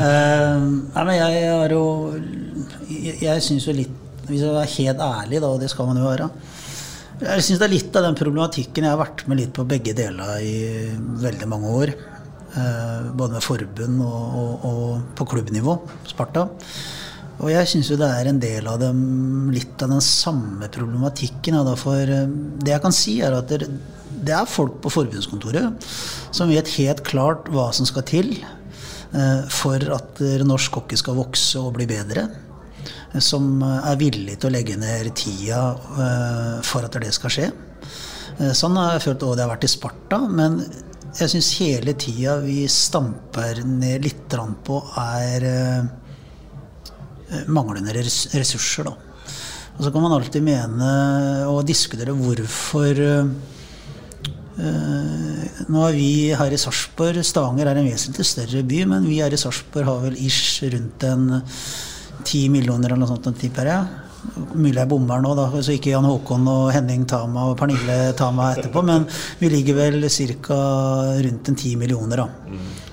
uh, nei, men jeg har jo Jeg, jeg syns jo litt Hvis jeg er helt ærlig, da, og det skal man jo være Jeg syns det er litt av den problematikken jeg har vært med litt på begge deler i veldig mange år. Eh, både med forbund og, og, og på klubbnivå, Sparta. Og jeg syns jo det er en del av dem, litt av den samme problematikken. Ja, for eh, det jeg kan si, er at det, er folk på forbundskontoret som vet helt klart hva som skal til eh, for at norsk hockey skal vokse og bli bedre. Som er villig til å legge ned tida for at det skal skje. Sånn har jeg følt det har vært i Sparta. Men jeg syns hele tida vi stamper ned litt på, er uh, manglende ressurser, da. Og så kan man alltid mene og diskutere hvorfor uh, Nå er vi her i Sarpsborg Stavanger er en vesentlig større by, men vi her i Sarpsborg har vel ish rundt en ti millioner eller noe sånt, tipper jeg. Mulig jeg bommer nå, da, så ikke Jan Håkon og Henning tar meg og Pernille tar meg etterpå. Men vi ligger vel ca. rundt en ti millioner, da.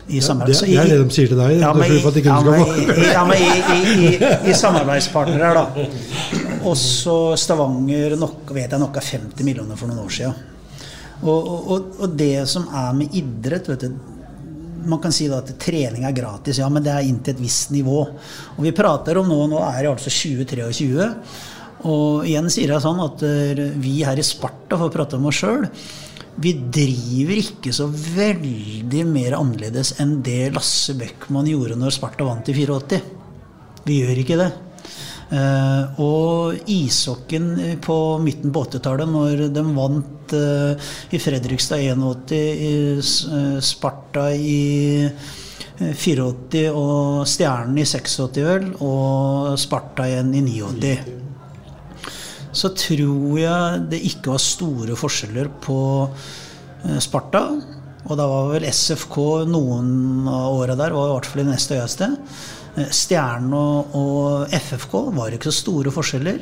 I ja, det, det, er det de sier til deg? Ja, men, i, ja, men, ja, men i, i, i, samarbeidspartnere, da. Også Stavanger nok, vet jeg nok er 50 millioner for noen år siden. Og, og, og det som er med idrett vet du, man kan si at trening er gratis, ja, men det er inntil et visst nivå. Og vi prater om nå, nå er det altså 2023. Og igjen sier jeg sånn at eh, vi her i Sparta, for å prate om oss sjøl, vi driver ikke så veldig mer annerledes enn det Lasse Bøckmann gjorde når Sparta vant i 84. Vi gjør ikke det. Uh, og ishockeyen på midten på 80-tallet, når de vant uh, i Fredrikstad 81, i uh, Sparta i 84 og Stjernen i 86, vel, og Sparta igjen i 89. Så tror jeg det ikke var store forskjeller på Sparta. Og da var vel SFK noen av åra der, var i hvert fall i neste høyeste. Eh, Stjernen og, FFK var ikke så store forskjeller.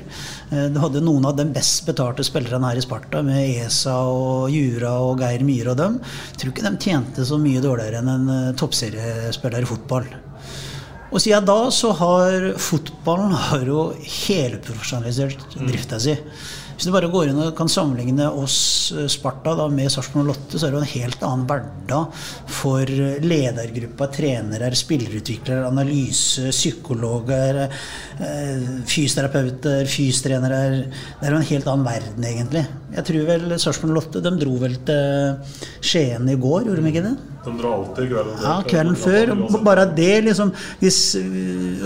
Eh, du hadde noen av de best betalte spillerne her i Sparta, med ESA og Jura og Geir Myhre og dem. Jeg tror ikke de tjente så mye dårligere enn en eh, toppseriespiller i fotball. Og siden da så har fotballen har jo helprofesjonalisert drifta si. Hvis du bare går inn og kan sammenligne oss eh, Sparta da, med Sarpsborg Lotte, så er det jo en helt annen hverdag for ledergruppa, trenere, spillerutviklere, analyse, psykologer, eh, fysioterapeuter, fystrenere. Det er jo en helt annen verden, egentlig. Jeg tror vel Sarpsborg Lotte de dro vel til Skien i går, gjorde de ikke det? De drar alltid kvelden før. Ja, kvelden før. Bare det, liksom hvis,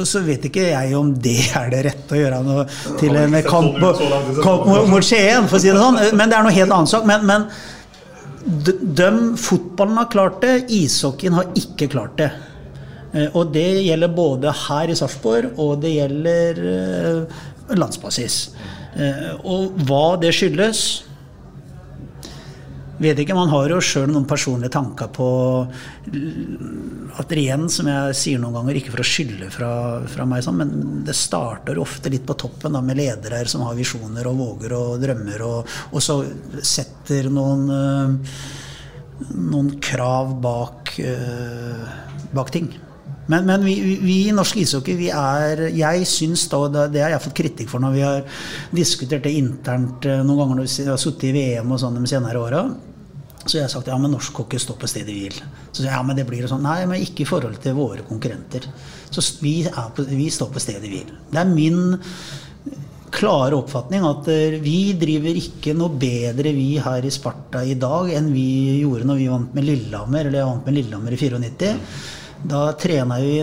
så vet ikke jeg om det er det rette å gjøre noe til en kamp, kamp mot Skien, for å si det sånn. Men det er noe helt annet sak. Men, men de, fotballen har klart det, ishockeyen har ikke klart det. Eh, og det gjelder både her i Sarpsborg, og det gjelder eh, landsbasis. Eh, og hva det skyldes Vet ikke, Man har jo sjøl noen personlige tanker på at igjen, som jeg sier noen ganger, ikke for å skylde fra, fra meg, sånn, men det starter ofte litt på toppen da, med ledere som har visjoner og våger og drømmer, og, og så setter noen, øh, noen krav bak, øh, bak ting. Men, men vi, i norsk ishockey, vi er Jeg syns da, det har jeg fått kritikk for når vi har diskutert det internt øh, noen ganger når vi har sittet i VM og sånn de senere åra. Så jeg har sagt ja, men norsk hockey står på stedet hvil. Så sier jeg, ja, men det blir sånn. Nei, men ikke i forhold til våre konkurrenter. Så vi, på, vi står på stedet hvil. Det er min klare oppfatning at eh, vi driver ikke noe bedre vi her i Sparta i dag enn vi gjorde når vi vant med Lillehammer, eller jeg vant med Lillehammer i 94. Da trena vi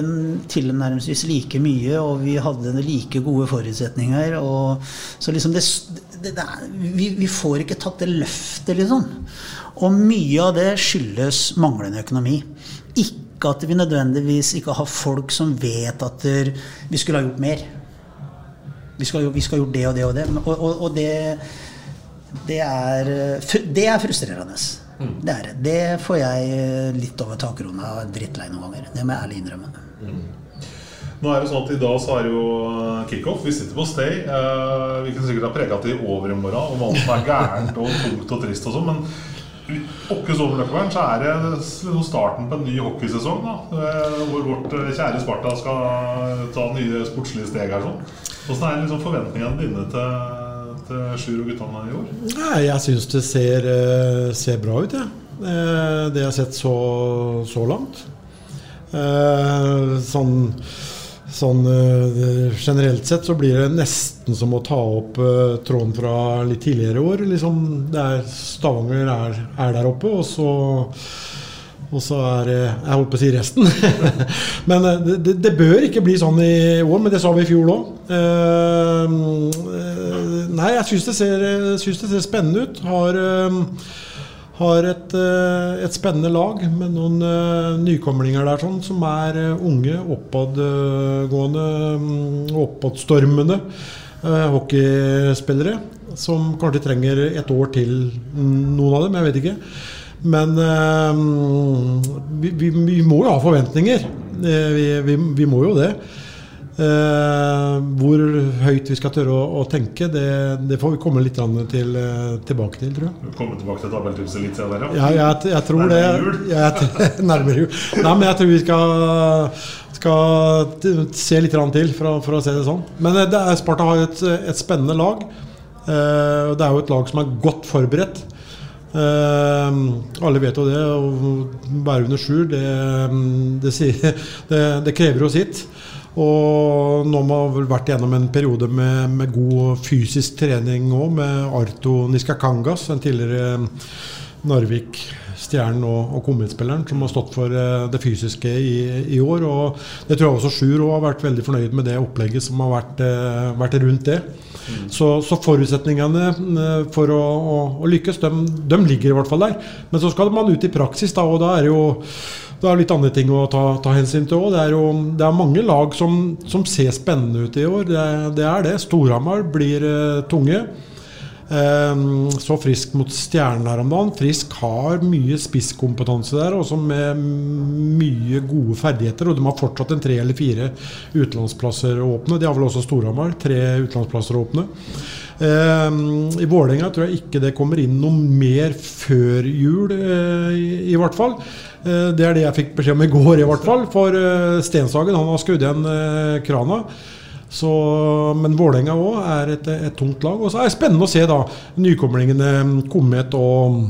tilnærmelsesvis like mye, og vi hadde like gode forutsetninger. Og, så liksom det, det, det vi, vi får ikke tatt det løftet, liksom. Og mye av det skyldes manglende økonomi. Ikke at vi nødvendigvis ikke har folk som vet at vi skulle ha gjort mer. Vi skal, vi skal ha gjort det og det og det. Og, og, og det, det, er, det er frustrerende. Det er det. Det får jeg eh, litt over er drittlei noen ganger. Det må jeg ærlig innrømme. Nå er det sånn at I dag så er det jo eh, kickoff. Vi sitter på Stay. Eh, vi kunne sikkert ha prega til i morgen om alt som er gærent og tungt og trist og sånn, men åkke så så er det liksom starten på en ny hockeysesong. da Hvor vårt kjære Sparta skal ta nye sportslige steg her. sånn Hvordan er liksom forventningene dine til, til Sjur og guttene i år? Nei, jeg syns det ser, eh, ser bra ut, jeg. Ja. Det jeg har sett så, så langt. Eh, Sånn, sånn eh, generelt sett så blir det nesten som å ta opp eh, tråden fra litt tidligere år. Liksom, er Stavanger er, er der oppe, og så og så er det Jeg holdt på å si resten. men eh, det, det, bør ikke bli sånn i år, men det sa vi i fjor òg. nei, jeg syns det, det ser spennende ut. Har, eh, har et, eh, et spennende lag med noen eh, nykomlinger der sånn, som er eh, unge, oppadgående, mm, oppadstormende eh, hockeyspillere. Som kanskje trenger et år til, noen av dem. Jeg vet ikke. Men eh, vi, vi, vi må jo ha forventninger. Eh, vi, vi, vi må jo det. Eh, hvor høyt vi skal tørre å, å tenke, det, det får vi komme litt til, eh, tilbake til, tror jeg. Komme tilbake til tabelltipset litt senere? Ja, jeg, jeg tror det. Nærmere jul? Jeg, nærmere jul. Nei, men jeg tror vi skal, skal se litt til, for å, for å se det sånn. Men det er, Sparta har et, et spennende lag. Det er jo et lag som er godt forberedt. Eh, alle vet jo det. Å være under skjul, det, det, sier- det, det krever jo sitt. Og nå har man vel vært gjennom en periode med, med god fysisk trening òg, med Arto Niskakangas, en tidligere Narvik Stjernen og, og Komet-spilleren, som har stått for eh, det fysiske i, i år. Og det tror jeg også Sjur har vært veldig fornøyd med det opplegget som har vært, eh, vært rundt det. Så, så forutsetningene eh, for å, å, å lykkes, de, de ligger i hvert fall der. Men så skal man ut i praksis, da, og da er det jo det er litt andre ting å ta, ta hensyn til òg. Det, er det er mange lag som, som ser spennende ut i år. Det, det er det. Storhamar blir uh, tunge. Eh, så Frisk mot Stjernen her om dagen. Frisk har mye spisskompetanse der, også med mye gode ferdigheter. Og de har fortsatt en tre eller fire utenlandsplasser åpne. De har vel også Storhamar. Tre utenlandsplasser åpne. Eh, I Vålerenga tror jeg ikke det kommer inn noe mer før jul, eh, i, hvert fall. Eh, det er det jeg fikk beskjed om i går, i hvert fall. For eh, Stenshagen han har skrudd igjen krana. Så, men Vålerenga òg er et, et tungt lag. Og så er det spennende å se da nykomlingene Komet og,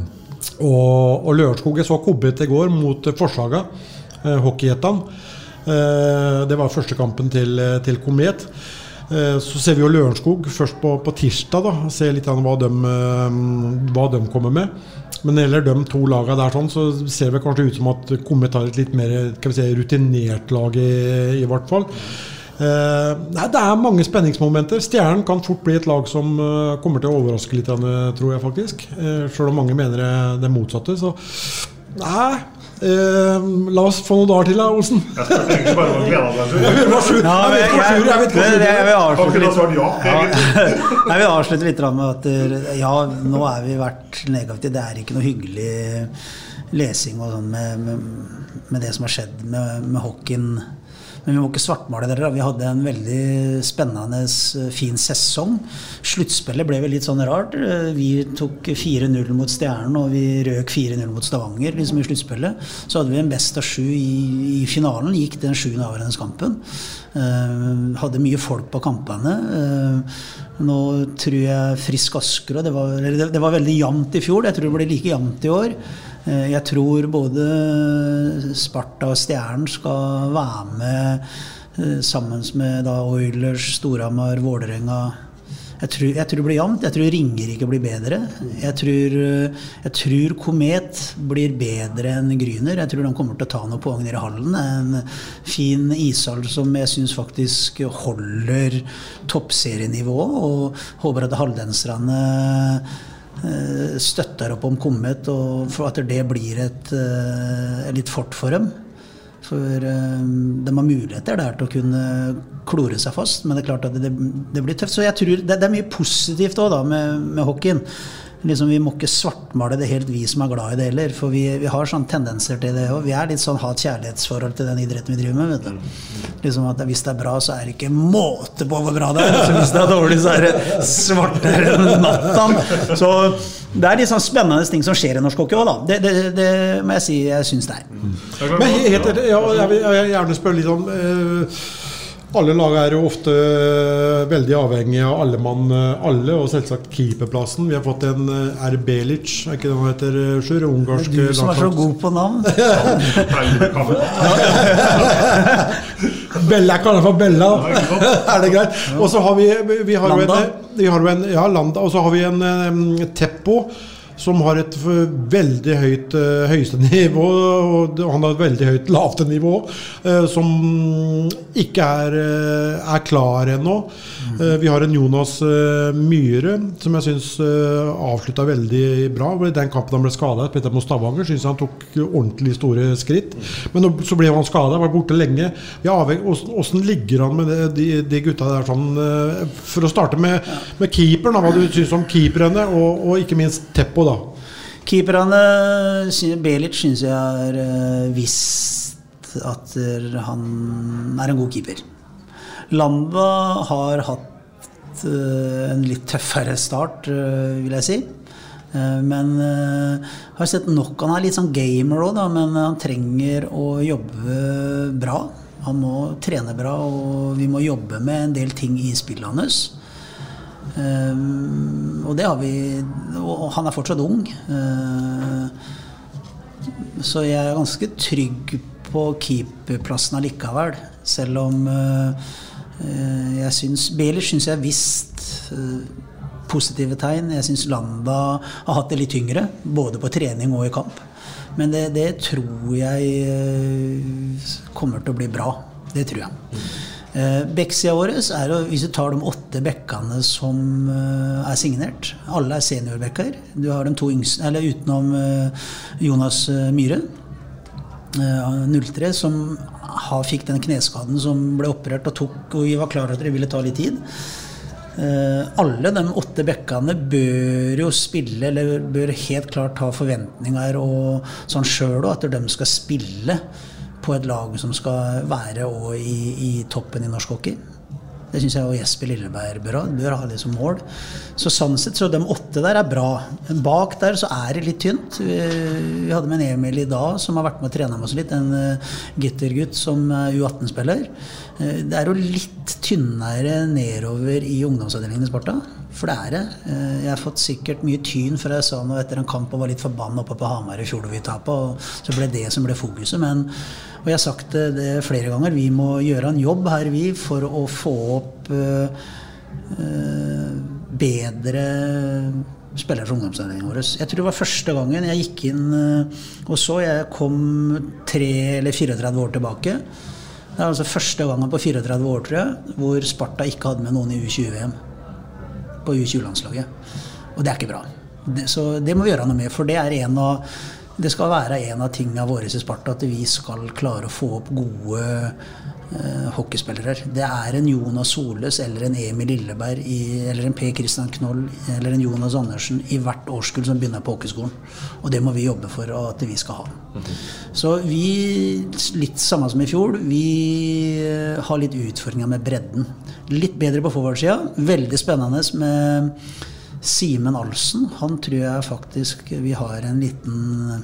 og, og Lørenskog. Jeg så Komet i går mot Forshaga, eh, hockeyjetene. Eh, det var første kampen til, til Komet. Eh, Så ser vi jo Lørenskog først på, på tirsdag. da, Se litt hva de, eh, hva de kommer med. Men når det gjelder de to lagene der, sånn, så ser det kanskje ut som at Komet har et litt mer si, rutinert lag, i, i hvert fall. Eh, nei, det er mange spenningsmomenter. Stjernen kan fort bli et lag som eh, kommer til å overraske litt, tror jeg faktisk. selv Sjøl om mange mener det, det motsatte. Så nei eh, La oss få noen dager til, da, Olsen. Jeg spurte bare om å glede deg til Jeg Ja, jeg jeg jeg- Sjur- jeg vil avslutte litt ja? Jeg vil avslutte litt med at eh, ja, nå er vi vært negative. Det er ikke noe hyggelig lesing og sånn med, med, med det som har skjedd med, med hockeyen. Men vi må ikke svartmale dere. Vi hadde en veldig spennende, eh, fin sesong. Sluttspillet ble vel litt sånn rart. Eh, Vi tok 4-0 mot Stjernen, og vi røk 4-0 mot Stavanger liksom i sluttspillet. Så hadde vi en best av sju i, i finalen. Gikk den sjuende avgjørende kampen. Uh, hadde mye folk på kampene. Uh, nå tror jeg Frisk Asker og det var, det, det var veldig jevnt i fjor. Jeg tror det blir like jevnt i år. Eh, jeg tror både Sparta og Stjernen skal være med eh, sammen med da Oilers, Storhamar, Vålerenga Jeg tror, jeg tror det blir jevnt. Jeg tror Ringerike blir bedre. Jeg tror, eh, jeg tror Komet blir bedre enn Gryner. Jeg tror de kommer til å ta noen poeng nede i hallen. En fin ishall som jeg syns faktisk holder toppserienivået. Og håper at halldenserne eh, støtter opp om Kommet, og for at det blir et, et litt fort for dem. For uh, de har muligheter der til å kunne klore seg fast, men det er klart at det, det blir tøft. Så jeg tror det, det er mye positivt også, da, med, med hockeyen. Liksom, vi må ikke svartmale det helt, vi som er glad i det heller. For vi, vi har sånne tendenser til det òg. Vi er litt sånn hat-kjærlighetsforhold til den idretten vi driver med. vet du. Liksom at Hvis det er bra, så er det ikke måte på hvor bra det er. Hvis det er dårlig, så er det svartere enn natta. Så det er litt sånn spennende ting som skjer i norsk hockey òg, da. Det, det, det må jeg si jeg syns det er. Men helt, ja, jeg vil gjerne spørre litt om eh, Alle lag er jo ofte eh, veldig avhengig av alle mann eh, alle, og selvsagt keeperplassen. Vi har fått en eh, R. Belic, er ikke det han heter, Sjur? Ungarsk Du som er så god på navn. Bella, jeg kaller det for Bella. er det greit? Og så har vi, vi har jo en, Landa. vi har jo en Ja, Landa. Og så har vi en um, Teppo. Som har et veldig høyt eh, høyeste nivå, og han har et veldig høyt lavte nivå. eh, som ikke er, eh, er klar ennå. Vi har en Jonas Myhre som jeg syns avslutta veldig bra. I den kampen han ble skada mot Stavanger, syns jeg han tok ordentlig store skritt. Men så ble han skada, var borte lenge. Hvordan ligger han med det, de, de gutta der sånn For å starte med, med keeperen, hva du syns om keeperne, og, og ikke minst Teppo, da. Keeperne Belic syns jeg har eh, visst at han er en god keeper. Lamba har hatt eh, en litt tøffere start, eh, vil jeg si. Men har sett nok Han er litt sånn gamer òg, men han trenger å jobbe bra. Han må trene bra, og vi må jobbe med en del ting i spillet hans. Um, og det har vi Og han er fortsatt ung. Uh, så jeg er ganske trygg på keeperplassen allikevel. Selv om uh, jeg syns Beler syns jeg har visst uh, positive tegn. Jeg syns Landa har hatt det litt tyngre, både på trening og i kamp. Men det, det tror jeg kommer til å bli bra. Det tror jeg. Uh, Bekksida vår er jo, hvis du tar de åtte bekkene som uh, er signert Alle er seniorbekker. Du har de to yngste, eller utenom uh, Jonas Myhre. Uh, 03, som fikk den kneskaden som ble operert og tok, og vi var klar over at det ville ta litt tid. Alle de åtte bekkene bør jo spille, eller bør helt klart ha forventninger og sånn sjøl òg, at de skal spille på et lag som skal være og i, i toppen i norsk hockey. Det syns jeg og Jesper Lilleberg bør ha. Bør ha det som mål. Så sånn sett, så de åtte der er bra. Bak der så er det litt tynt. Vi, vi hadde med en Emil i dag som har vært med og trena med oss litt. En uh, gittergutt som er U18-spiller. Uh, det er jo litt tynnere nedover i ungdomsavdelingen i Sparta. For det er det. Uh, jeg har fått sikkert mye tyn fra jeg sa noe etter en kamp og var litt forbanna oppe på Hamar i fjor da vi tapte. Så ble det som ble fokuset. Men og jeg har sagt det, flere ganger, vi må gjøre en jobb her, vi, for å få opp øh, bedre spillere fra ungdomsavdelingen vår. Jeg tror det var første gangen jeg gikk inn øh, og så. Jeg kom tre eller 34 år tilbake. Det er altså første gangen på 34 år, tror jeg, hvor Sparta ikke hadde med noen i U20-VM. På U20-landslaget. Og det er ikke bra. Så det må vi gjøre noe med, for det er en av det skal være en av tingene våre i Sparta at vi skal klare å få opp gode eh, hockeyspillere. Det er en Jonas Soles eller en Emil Lilleberg i, eller en Per Christian Knoll eller en Jonas Andersen i hvert årskull som begynner på hockeyskolen. Og det må vi jobbe for at vi skal ha. Så vi, litt samme som i fjor, vi eh, har litt utfordringer med bredden. Litt bedre på forward-sida. Veldig spennende med Simen Alsen, han tror jeg faktisk vi har en liten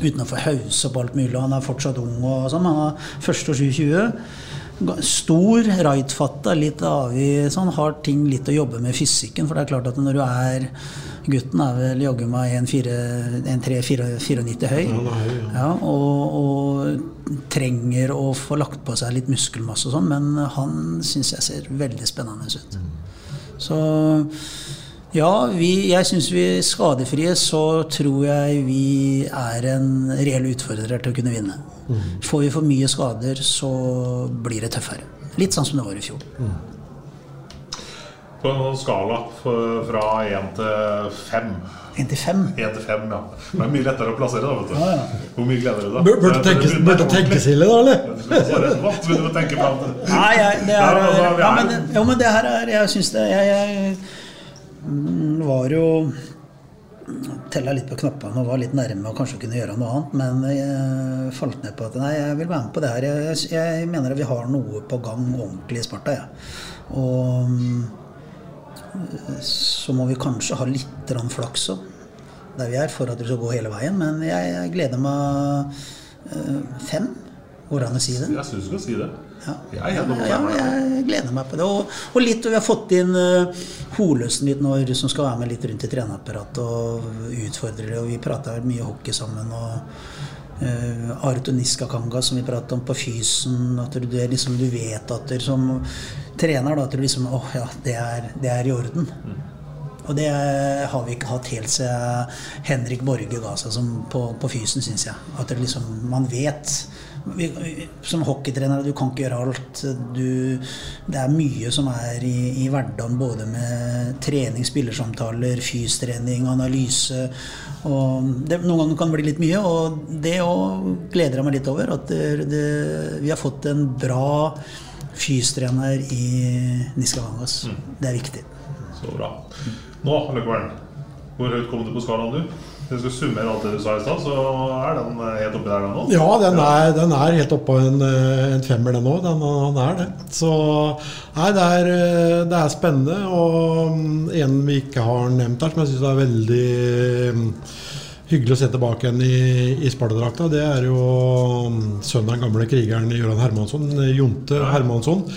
Uten å få hause opp alt mulig, han er fortsatt ung og sånn, han er først og 2020. Stor, rightfatta, litt avig sånn, har ting litt å jobbe med fysikken. For det er klart at når du er Gutten er vel jaggu meg 1,3-94 høy. Ja, og, og trenger å få lagt på seg litt muskelmasse og sånn, men han syns jeg ser veldig spennende ut. Så ja, vi, jeg syns vi er skadefrie, så tror jeg vi er en reell utfordrer til å kunne vinne. Får vi for mye skader, så blir det tøffere. Litt sånn som det var i fjor. På en skala fra 1 til 5. 1 til 5? 1 til 5, ja. Det er mye lettere å plassere, da, vet du. Ja, ja. Hvor mye gleder du deg? Bør- Burde tenkes, burde tenkes ille, da, eller? Hva du tenke til? Nei, jeg, det er, Ja, altså, ja, er- men, jo, men det her er Jeg syns det Jeg, jeg mm, var jo Tella litt på knappene og var litt nærme og kanskje kunne gjøre noe annet, men jeg falt ned på at nei, jeg vil være med på det her. Jeg, jeg mener at vi har noe på gang ordentlig i Sparta, jeg. Og mm, så må vi kanskje ha litt flaks òg, der vi er, for at vi skal gå hele veien. Men jeg, jeg gleder meg eh, fem. Går det an å si det? Jeg syns du skal si det. Ja. Jeg er helt oppe Ja, ja, jeg gleder meg på det. Og, og litt, vi har fått inn uh, Holøsen litt nå, som skal være med litt rundt i trenerapparatet og utfordre det. Og vi prater mye hockey sammen. og uh, Arto Niskakanga, som vi pratet om på Fysen. At du, det liksom, du vet at du som trener da, at du liksom åh ja, det er, det er i orden. Og det har vi ikke hatt helt siden Henrik Borge ga seg som på, på fysen, syns jeg. At det liksom, man vet Som hockeytrener, du kan ikke gjøre alt. Du, det er mye som er i, i hverdagen, både med trening, spillersamtaler, fystrening, analyse. Og det, noen ganger kan det bli litt mye, og det òg gleder jeg meg litt over. At det, det, vi har fått en bra fystrener i Niskavangas. Det er viktig. Så bra. Nå, Løkkevern. Hvor høyt kom du på skalaen, du? Hvis du skal summere alt det du sa i stad, så er den eh, helt oppi der, den nå? Ja, den er, den er helt oppå en, eh, en femmer, den òg. Den, den er det. Så nei, det er, eh, det er spennende. Og mm, en vi ikke har nevnt her, som jeg syns er veldig mm, hyggelig å se tilbake igjen i, i Sparta-drakta, det er jo mm, sønnen av den gamle krigeren Gøran Hermansson, Jonte Hermansson.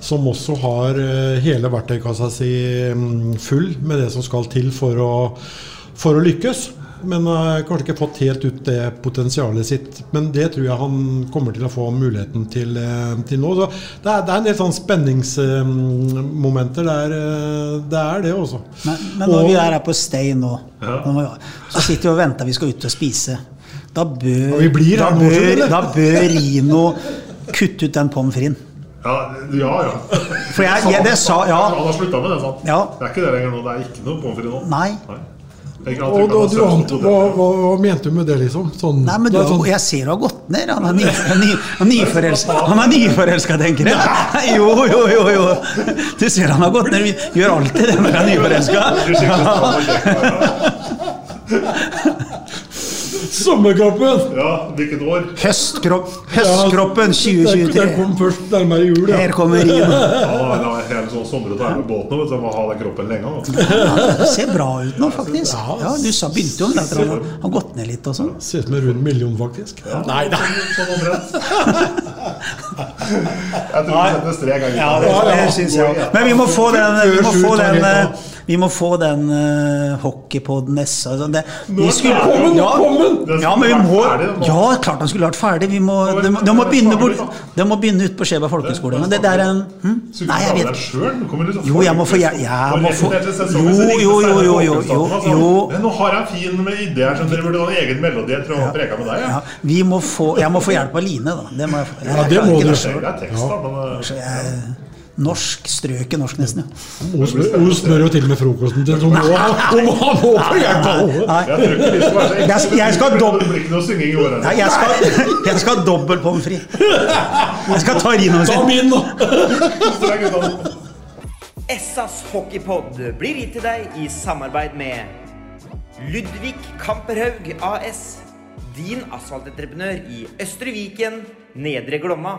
Som også har eh, hele verktøykassa si mm, full med det som skal til for å, for å lykkes. Men har kanskje ikke fått helt ut det potensialet sitt. Men det tror jeg han kommer til å få muligheten til, eh, til nå. Så det er, det er en del sånn spenningsmomenter Det er Det er det også. Men, men når Og- vi er her på Stay nå, ja. så sitter vi og venter vi skal ut og spise. Da bør, Ja, da bør, da bør Rino kutte ut den pommes fritesen. Ja, ja. ja. For jeg- jeg- det sa- ja. Han har slutta med det, sant? Ja. Det er ikke det lenger nå. Det er ikke noe pommes frites nå. Nei. Er Og, og du ha ante, hva, hva, hva mente du med det, liksom? Sånn, Nei, men du, sånn- jeg ser du har gått ned. Han er, ny, ny, han er nyforelska, han er nyforelska, tenker jeg. Jo, jo, jo, jo. Du ser han har gått ned. Vi Gjør alltid det når han er nyforelska. Sommerkroppen! Ja, hvilket år? Høstkropp, høstkroppen 2023. den 2023. kom først nærmere jul. Ja. Her kommer Rino. Ja, det var sånn sommer her med båten, vet du, så må ha den kroppen lenge. Ja, det ser bra ut nå, faktisk. Ja, Du sa begynte jo med det. han har gått ned litt og sånn. Ser ut som en rund million, faktisk. Nei da. Sånn omtrent. Jeg tror vi setter strek. Ja, det, det syns jeg òg. Men vi må få den, vi må få den, vi må få den uh, hockeypoden nessa. Altså, det, vi skulle, Kom den, ja, kom den! ja, men vi må nå. Ja, klart den skulle vært ferdig. Vi må, det, må, må begynne de må begynne ute på Skjeba folkehøgskole. Men det der er en hm? Nei, jeg vet kommer liksom Jo, jeg må få jeg, jeg må få, Jo, jo, jo, jo, jo, jo, jo. «Men Nå har jeg en fin med ideer, så dere burde ha en egen melodi. Jeg tror jeg preka med deg. Ja, vi må få, jeg må få hjelp av Line, da. Det må jeg få. Jeg, Ja, det må ikke du. er tekst, da, men uh, Så jeg- Norsk, strøket norsk nesten, ja. Hun spør jo til og med frokosten til Tom. Nei. jeg skal være så Jeg skal- jeg skal Det dobb- blir ikke noe synging i år. Nei, jeg skal, jeg skal ha dobbel pommes frites. Jeg skal ta Rino Ta min, da! Guttene- Essas hockeypod blir gitt til deg i samarbeid med Ludvig Kamperhaug AS. Din asfaltentreprenør i Østre Viken, Nedre Glomma.